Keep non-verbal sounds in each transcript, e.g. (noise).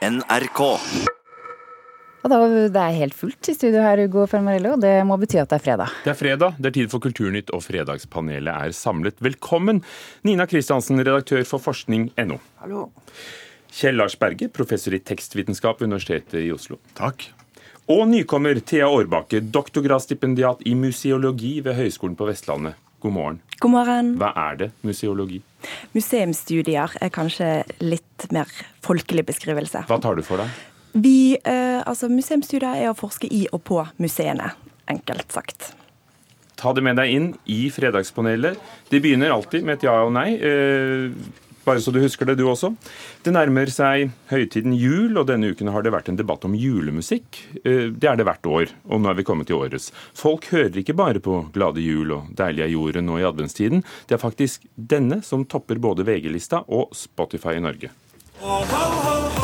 NRK. Og da, Det er helt fullt i studio her, Ugo Fermarello. Det må bety at det er fredag. Det er fredag, det er tid for Kulturnytt, og Fredagspanelet er samlet. Velkommen, Nina Kristiansen, redaktør for forskning.no. Hallo. Kjell Lars Berge, professor i tekstvitenskap ved Universitetet i Oslo. Takk. Og nykommer Thea Aarbakke, doktorgradsstipendiat i museologi ved Høgskolen på Vestlandet. God morgen. God morgen. Hva er det, museologi? Museumsstudier er kanskje litt mer folkelig beskrivelse. Hva tar du for deg? Vi, eh, altså Museumsstudier er å forske i og på museene, enkelt sagt. Ta det med deg inn i Fredagspanelet. De begynner alltid med et ja og nei. Eh, bare så du husker det, du også. Det nærmer seg høytiden jul, og denne uken har det vært en debatt om julemusikk. Eh, det er det hvert år, og nå er vi kommet til årets. Folk hører ikke bare på Glade jul og Deilig er jorden nå i adventstiden. Det er faktisk denne som topper både VG-lista og Spotify i Norge. Ho, ho, ho,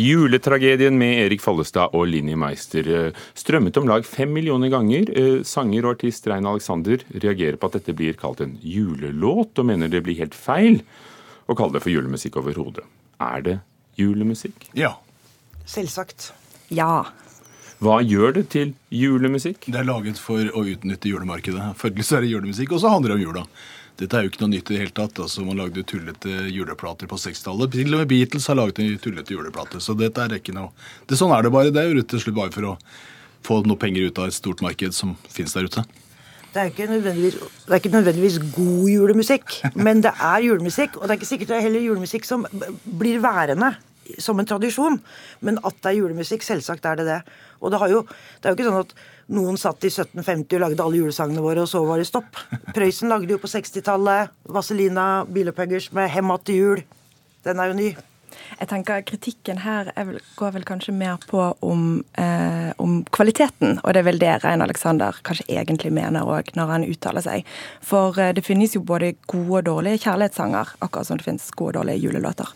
Juletragedien med Erik Follestad og Linni Meister eh, strømmet om lag fem millioner ganger. Eh, Sanger og artist Rein Alexander reagerer på at dette blir kalt en julelåt, og mener det blir helt feil å kalle det for julemusikk overhodet. Er det julemusikk? Ja. Selvsagt. Ja. Hva gjør det til julemusikk? Det er laget for å utnytte julemarkedet. Følgelig så er det julemusikk, og så handler det om jula. Dette er jo ikke noe nytt i det hele tatt. Altså, Man lagde tullete juleplater på 60-tallet. Til og med Beatles har laget en tullete juleplate. Så dette er ikke noe det, Sånn er det bare. Det er jo rett og slett bare for å få noe penger ut av et stort marked som finnes der ute. Det er, ikke det er ikke nødvendigvis god julemusikk, men det er julemusikk. Og det er ikke sikkert det er heller julemusikk som blir værende som en tradisjon. Men at det er julemusikk, selvsagt er det det. Og det, jo, det er jo ikke sånn at noen satt i 1750 og lagde alle julesangene våre, og så var det stopp. Prøysen lagde jo på 60-tallet Vazelina Bilopeggers med 'Hem att til jul'. Den er jo ny. Jeg tenker Kritikken her er vel, går vel kanskje mer på om, eh, om kvaliteten, og det er vel det Rein Alexander kanskje egentlig mener òg når han uttaler seg. For eh, det finnes jo både gode og dårlige kjærlighetssanger, akkurat som det finnes gode og dårlige julelåter.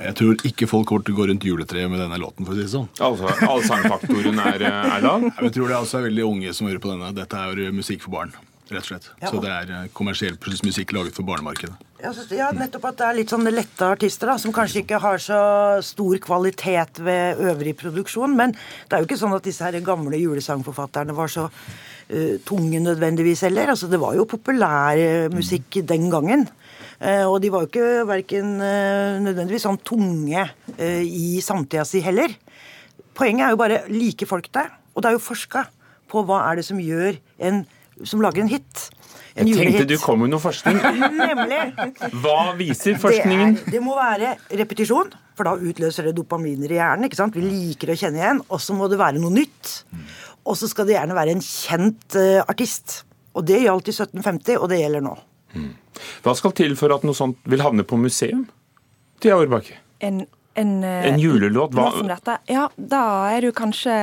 Jeg tror ikke folk kommer til å gå rundt juletreet med denne låten, for å si det sånn. Altså, Allsangfaktoren er, er lav? Jeg tror det også er veldig unge som hører på denne. Dette er jo musikk for barn, rett og slett. Ja. Så det er eh, kommersiell musikk laget for barnemarkedet. Jeg synes, ja, nettopp at det er litt sånn lette artister da, som kanskje ikke har så stor kvalitet ved øvrig produksjon. Men det er jo ikke sånn at disse her gamle julesangforfatterne var så uh, tunge nødvendigvis heller. Altså, det var jo populær eh, musikk den gangen. Eh, og de var jo ikke verken eh, nødvendigvis sånn tunge eh, i samtida si heller. Poenget er jo bare like folk det. Og det er jo forska på hva er det som gjør en som lager en hit. En Jeg tenkte du kom med noe forskning. (laughs) Nemlig. Hva viser forskningen? Det, er, det må være repetisjon, for da utløser det dopaminer i hjernen. ikke sant? Vi liker å kjenne igjen. Og så må det være noe nytt. Og så skal det gjerne være en kjent uh, artist. Og det gjaldt i 1750, og det gjelder nå. Hva skal til for at noe sånt vil havne på museum? Thea Årbakke. En, en, eh, En julelåt, hva- dette, ja, da er det jo kanskje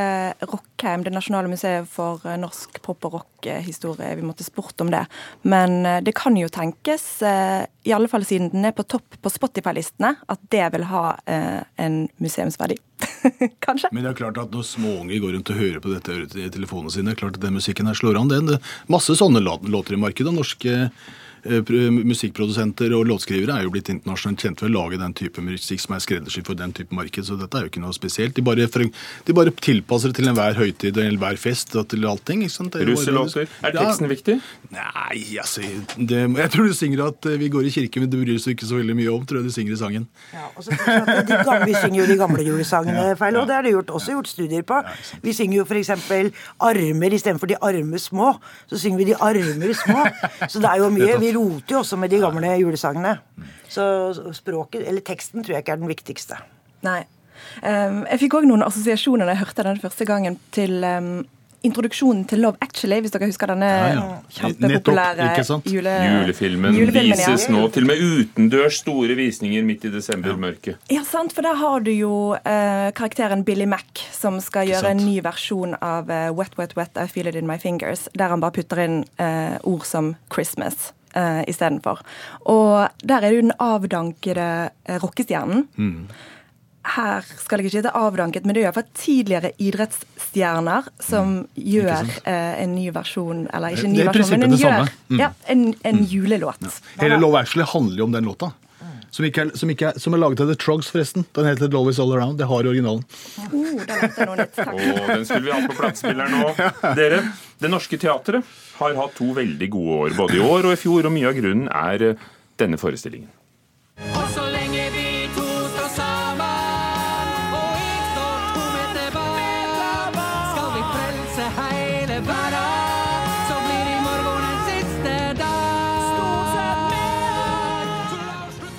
Rockheim, det nasjonale museet for eh, norsk pop- og rockhistorie. Vi måtte spurt om det. Men eh, det kan jo tenkes, i alle fall siden den er på topp på Spotify-listene, at det vil ha en museumsverdi. (laughs) kanskje? Men det er klart at når småunger går rundt og hører på dette i telefonene sine, det er klart at den musikken her slår an. Det er masse sånne låter i markedet. Norske musikkprodusenter og låtskrivere er jo blitt internasjonalt kjent ved å lage den type musikk som er skreddersydd for den type marked, så dette er jo ikke noe spesielt. De bare, de bare tilpasser det til enhver høytid og enhver fest og til allting. ikke sant? Russelåter. er. Er Ja. teksten viktig? Nei, altså det, Jeg tror du synger at eh, vi går i kirke, men det bryr seg ikke så veldig mye om, tror jeg du synger i sangen. Ja, og så tror jeg at de gamle, vi synger jo de gamle julesangene feil, og det er det gjort, også gjort studier på. Vi synger jo f.eks. armer istedenfor de arme små. Så synger vi de armer små. Så det er jo mye. Vi roter jo også med de gamle julesangene. Så språket, eller teksten, tror jeg ikke er den viktigste. Nei. Um, jeg fikk òg noen assosiasjoner da jeg hørte den første gangen til um, introduksjonen til Love Actually, hvis dere husker denne Ja, ja. kjempepopulære jule... Julefilmen, julefilmen, ja. vises nå til og med utendørs store visninger midt i desembermørket. Ja, sant, for der har du jo uh, karakteren Billy Mac som skal gjøre en ny versjon av uh, Wet, Wet, Wet, I Feel It In My Fingers, der han bare putter inn uh, ord som Christmas uh, istedenfor. Og der er det jo den avdankede eh, rockestjernen. her skal jeg ikke hete avdanket, men det er iallfall tidligere idrettsstjerner som gjør eh, en ny versjon Eller ikke en ny Det er versjon, men en, gjør. Mm. ja, en, en julelåt. Hele Love Actually handler jo om den låta. Som, ikke er, som, ikke er, som er laget av The Trogs, forresten. Den heter Love Is All Around. Det har originalen. Oh, den, litt. Og den skulle vi hatt på platespilleren nå. (laughs) Dere, Det Norske Teatret har hatt to veldig gode år, både i år og i fjor, og mye av grunnen er eh, denne forestillingen.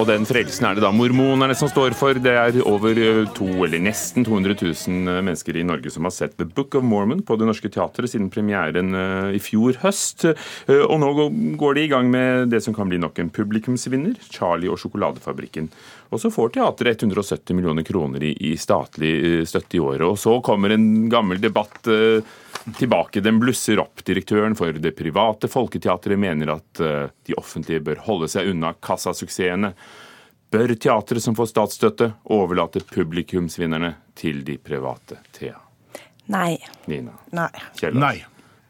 Og den frelsen er det da mormonerne som står for. Det er over eh, to, eller nesten 200 000 mennesker i Norge som har sett The Book of Mormon på Det Norske Teatret siden premieren eh, i fjor høst. Eh, Og nå går de i gang med det som kan bli nok en publikumsvinner, Charlie og sjokoladefabrikken. Og så får teatret 170 millioner kroner i, statlig eh, støtte i året. Og så kommer en gammel debatt eh, tilbake. Den blusser opp. Direktøren for det private Folketeatret mener at eh, de offentlige bør holde seg unna kassasuksessene. Bør teatret som får statsstøtte, overlate publikumsvinnerne til de private? Thea, Nei. Nina, Nei. Kjell. Nei.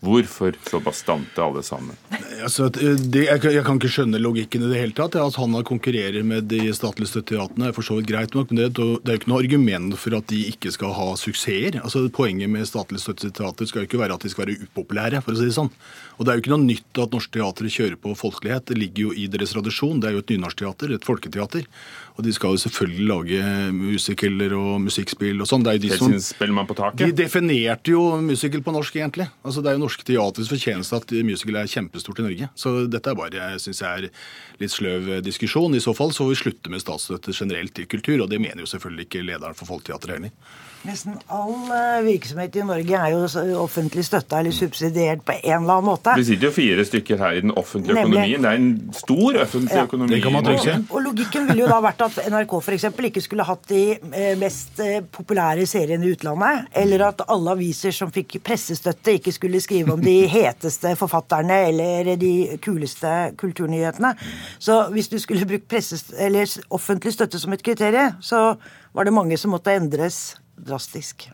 Hvorfor så bastante alle sammen? Altså, det, jeg, kan- jeg kan ikke skjønne logikken i det hele tatt. At At han konkurrerer med de statlige støtteteatrene er for så vidt greit nok, men det, det er jo ikke noe argument for at de ikke skal ha suksesser. Altså, Poenget med statlige støtteteater skal jo ikke være at de skal være upopulære, for å si det sånn. Og det er jo ikke noe nytt at norske teatre kjører på folkelighet. Det ligger jo i deres tradisjon. Det er jo et nynorskteater, et folketeater. Og de skal jo selvfølgelig lage musikaler og musikkspill og sånn. Det er jo de som Spellemann på de definerte jo musical på norsk, egentlig. Altså, Det er jo Norske Teaters fortjeneste at musical er kjempestort i Norge. Så dette er bare, synes jeg, er litt sløv diskusjon. I så fall så får vi slutte med statsstøtte generelt til kultur, og det mener jo selvfølgelig ikke lederen for Folketeatret heller. Nesten all eh, virksomhet i Norge er jo offentlig støtta eller subsidiert på en eller annen måte. Vi sitter jo fire stykker her i den offentlige Nemlig. økonomien. Det er en stor offentlig Ja. økonomi. Det kan man trygt si. Og logikken ville jo da vært at NRK for eksempel ikke skulle hatt de eh, mest eh, populære seriene i utlandet, eller at alle aviser som fikk pressestøtte, ikke skulle skrive om de heteste forfatterne eller de kuleste kulturnyhetene. Så hvis du skulle brukt presses, eller offentlig støtte som et kriterium, så var det mange som måtte endres drastisk.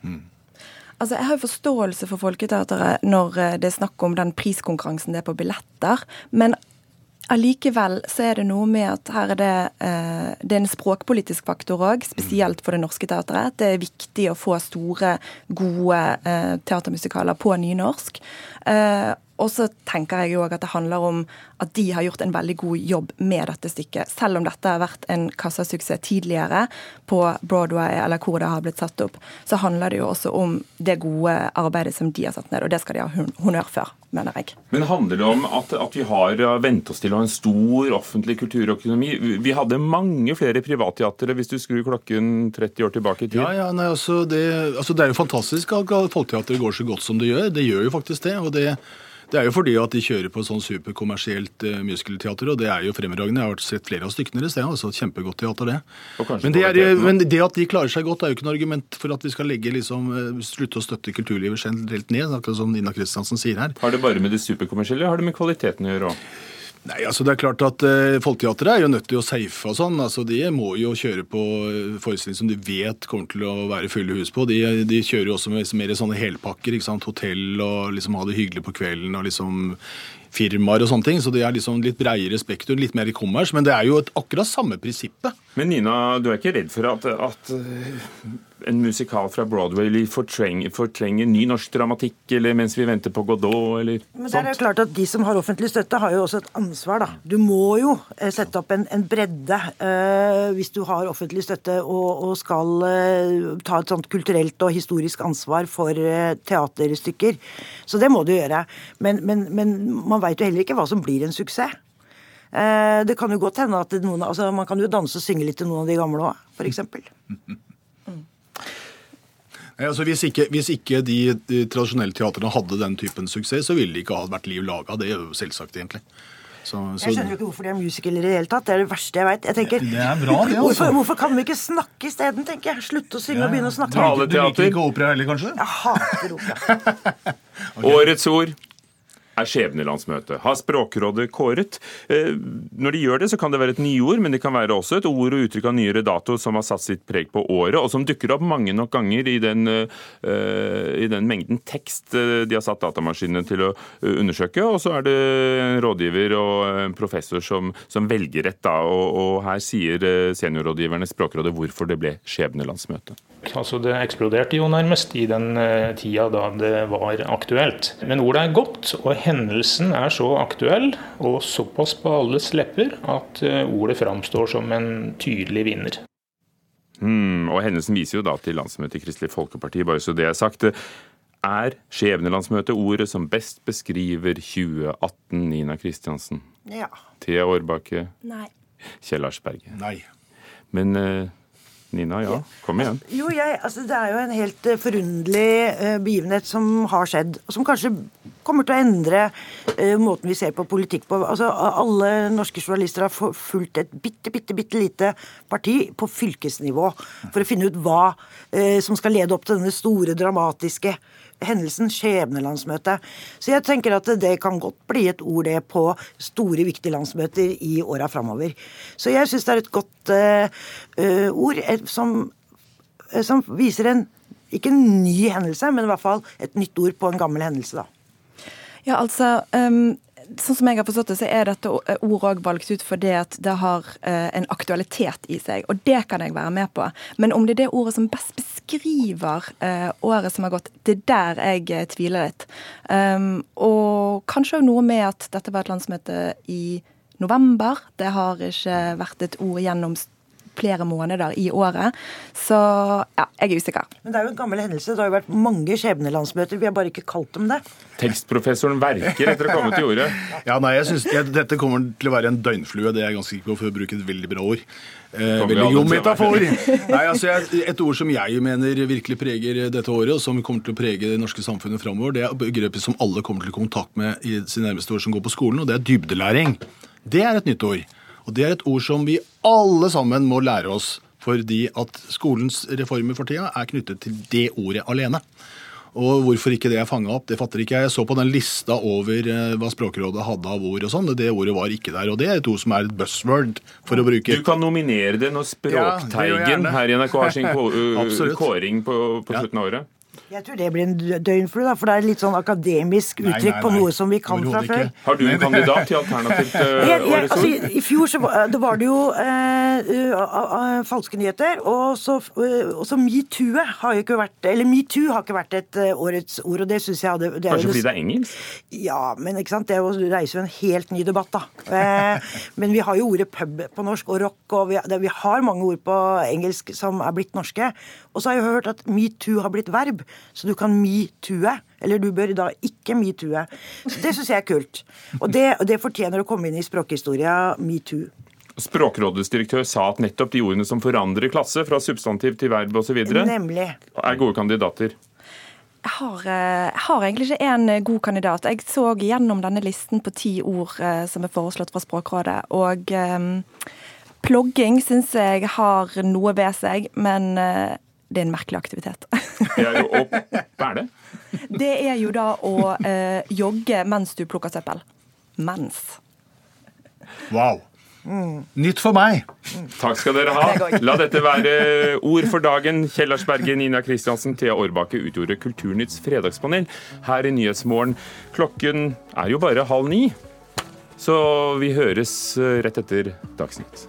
Altså, Jeg har jo forståelse for Folketeatret når eh, det er snakk om den priskonkurransen det er på billetter. Men allikevel så er det noe med at her er det, eh, det er en språkpolitisk faktor òg, spesielt for Det Norske Teatret. Det er viktig å få store, gode eh, teatermusikaler på nynorsk. Eh, og så tenker jeg jo også at det handler om at de har gjort en veldig god jobb med dette stykket. Selv om dette har vært en kassasuksess tidligere på Broadway, eller hvor det har blitt satt opp, så handler det jo også om det gode arbeidet som de har satt ned, og det skal de ha hon- honnør for, mener jeg. Men handler det om at, at vi har ja, vent oss til å ha en stor offentlig kulturøkonomi? Vi- Vi hadde mange flere privatteatre hvis du skrur klokken 30 år tilbake i tid. Ja, ja, nei, altså det, altså det er jo fantastisk at Folketeatret går så godt som det gjør. Det gjør jo faktisk det. og det det er jo fordi at de kjører på sånn superkommersielt uh, muskelteater, og det er jo fremragende. Jeg har sett flere av stykkene deres. Det er altså et kjempegodt teater, det. Men det, er, men det at de klarer seg godt, er jo ikke noe argument for at vi skal legge liksom, eh, slutte å støtte kulturlivet generelt ned, akkurat som Nina Kristiansen sier her. Har det bare med det superkommersielle, eller har det med kvaliteten å gjøre òg? Nei, altså det er klart at uh, Folketeatret er jo nødt til å safe og sånn. altså De må jo kjøre på uh, forestillinger som de vet kommer til å være fulle hus på. De, de kjører jo også med mer sånne helpakker. ikke sant, Hotell og liksom ha det hyggelig på kvelden og liksom firmaer og sånne ting. Så det er liksom litt breiere spektrum, litt mer i kommers. Men det er jo et, akkurat samme prinsippet. Men Nina, du er ikke redd for at, at eh, en musikal fra Broadway fortrenger, fortrenger ny norsk dramatikk, eller mens vi venter på Godot, eller Men det er jo klart at De som har offentlig støtte, har jo også et ansvar. da. Du må jo eh, sette opp en, en bredde eh, hvis du har offentlig støtte og, og skal eh, ta et sånt kulturelt og historisk ansvar for eh, teaterstykker. Så det må du gjøre. Men, men, men man veit jo heller ikke hva som blir en suksess. Eh, det kan jo godt hende at noen, altså Man kan jo danse og synge litt til noen av de gamle òg, f.eks. Nei, Altså, hvis, ikke, hvis ikke de, de tradisjonelle teatrene hadde den typen suksess, så ville det ikke ha vært liv laga. Det er jo selvsagt, egentlig. Så, så, Jeg skjønner jo ikke hvorfor de er musical i det hele tatt. Det er det verste jeg veit. Altså. hvorfor, hvorfor kan de ikke snakke isteden, tenker jeg? Slutte å synge og begynne å snakke. Taleteater. opera heller, kanskje? Jeg hater opera. (laughs) Årets ord. Er skjebnelandsmøtet. Har Språkrådet kåret? Eh, Når de gjør det, så kan det være et nyord, men det kan være også et ord og uttrykk av nyere dato som har satt sitt preg på året, og som dukker opp mange nok ganger i den, eh, i den mengden tekst eh, de har satt datamaskinene til å undersøke. Og så er det en rådgiver og en professor som, som velger rett, da. Og, og her sier seniorrådgiverne Språkrådet hvorfor det ble skjebnelandsmøte. Altså Det eksploderte jo nærmest i den eh, tida da det var aktuelt. Men ordet er godt, og hendelsen er så aktuell og såpass på alles lepper at eh, ordet framstår som en tydelig vinner. Mm, og hendelsen viser jo da til landsmøtet i Kristelig Folkeparti, bare så det er sagt. Er skjebnelandsmøtet ordet som best beskriver 2018, Nina Kristiansen? Ja. Thea Årbakke, Nei. Kjell Arsberge? Nei. Men eh, Nina, ja, kom igjen. Jo, jeg, altså Det er jo en helt eh, forunderlig eh, begivenhet som har skjedd, som kanskje kommer til å endre uh, måten vi ser på politikk på. Altså, Alle norske journalister har fulgt et bitte, bitte, bitte lite parti på fylkesnivå for å finne ut hva uh, som skal lede opp til denne store, dramatiske hendelsen, skjebnelandsmøtet. Så jeg tenker at det kan godt bli et ord det på store, viktige landsmøter i åra framover. Så jeg syns det er et godt eh, ord som, eh, som viser en ikke en ny hendelse, men i hvert fall et nytt ord på en gammel hendelse, da. Ja, altså um, Sånn som jeg har forstått det, så er dette ordet òg valgt ut fordi at det har eh, en aktualitet i seg. Og det kan jeg være med på. Men om det er det ordet som best beskriver eh, året som har gått, det er der jeg eh, tviler litt. Um, og kanskje òg noe med at dette var et landsmøte i november. Det har ikke vært et ord gjennom flere måneder i året. Så ja, jeg er usikker. Men det er jo en gammel hendelse. Det har jo vært mange skjebnelandsmøter. Vi har bare ikke kalt dem det. Tekstprofessoren verker etter å komme til ordet. Ja, nei, jeg synes, jeg, Dette kommer til å være en døgnflue, det er jeg ganske sikker på, for å bruke et veldig bra ord. Eh, veldig jo god metafor! (laughs) Nei, altså, jeg, Et ord som jeg mener virkelig preger dette året, og som kommer til å prege det norske samfunnet framover, det er begrepet som alle kommer til kontakt med i sine nærmeste år som går på skolen, og det er dybdelæring. Det er et nytt ord. Og det er et ord som vi alle sammen må lære oss, fordi at skolens reformer for tida er knyttet til det ordet alene. Og hvorfor ikke det er fanga opp, det fatter ikke jeg. Jeg så på den lista over eh, hva Språkrådet hadde av ord og sånn. Det ordet var ikke der. Og det er et ord som er et buzzword, for å bruke Du kan nominere det når Ja, det Språkteigen her i NRK har sin (laughs) kåring på, på slutten av året. Jeg tror det blir en dø- døgnflue, da, for det er litt sånn akademisk Nei, uttrykk nei, på noe som vi kan fra før. Har du en kandidat til alternativt uh, (laughs) Jeg, jeg, altså, i, I fjor så var det, var det jo eh, uh, uh, uh, falske nyheter, og så, uh, metoo har jo ikke vært Eller metoo har ikke vært et årets ord, og det syns jeg hadde det Kanskje fordi det er engelsk? Ja, men ikke sant? det er reiser jo en helt ny debatt, da. Eh, (laughs) men vi har jo ordet pub på norsk, og rock, og vi, det, vi har mange ord på engelsk som er blitt norske. Og så har jeg hørt at metoo har blitt verb, så du kan metoo-e. Eller du bør da ikke metoo-e. Det syns jeg er kult. Og det, det fortjener å komme inn i språkhistoria, metoo. Språkrådets direktør sa at nettopp de ordene som forandrer klasse, fra substantiv til verb osv., Nemlig. er gode kandidater. Jeg har, eh, jeg har egentlig ikke en eh, god kandidat. Jeg så gjennom denne listen på ti ord eh, som er foreslått fra Språkrådet. Og eh, plogging syns jeg har noe ved seg, men eh, det er en merkelig aktivitet. Er jo opp, hva er det? (laughs) det er jo da å eh, jogge mens du plukker søppel. Mens. Wow. Nytt for meg. Takk skal dere ha. La dette være ord for dagen. Kjell Arsberge, Nina Kristiansen, Thea Årbakke utgjorde Kulturnytts fredagspanel her i Nyhetsmorgen. Klokken er jo bare halv ni, så vi høres eh, rett etter Dagsnytt.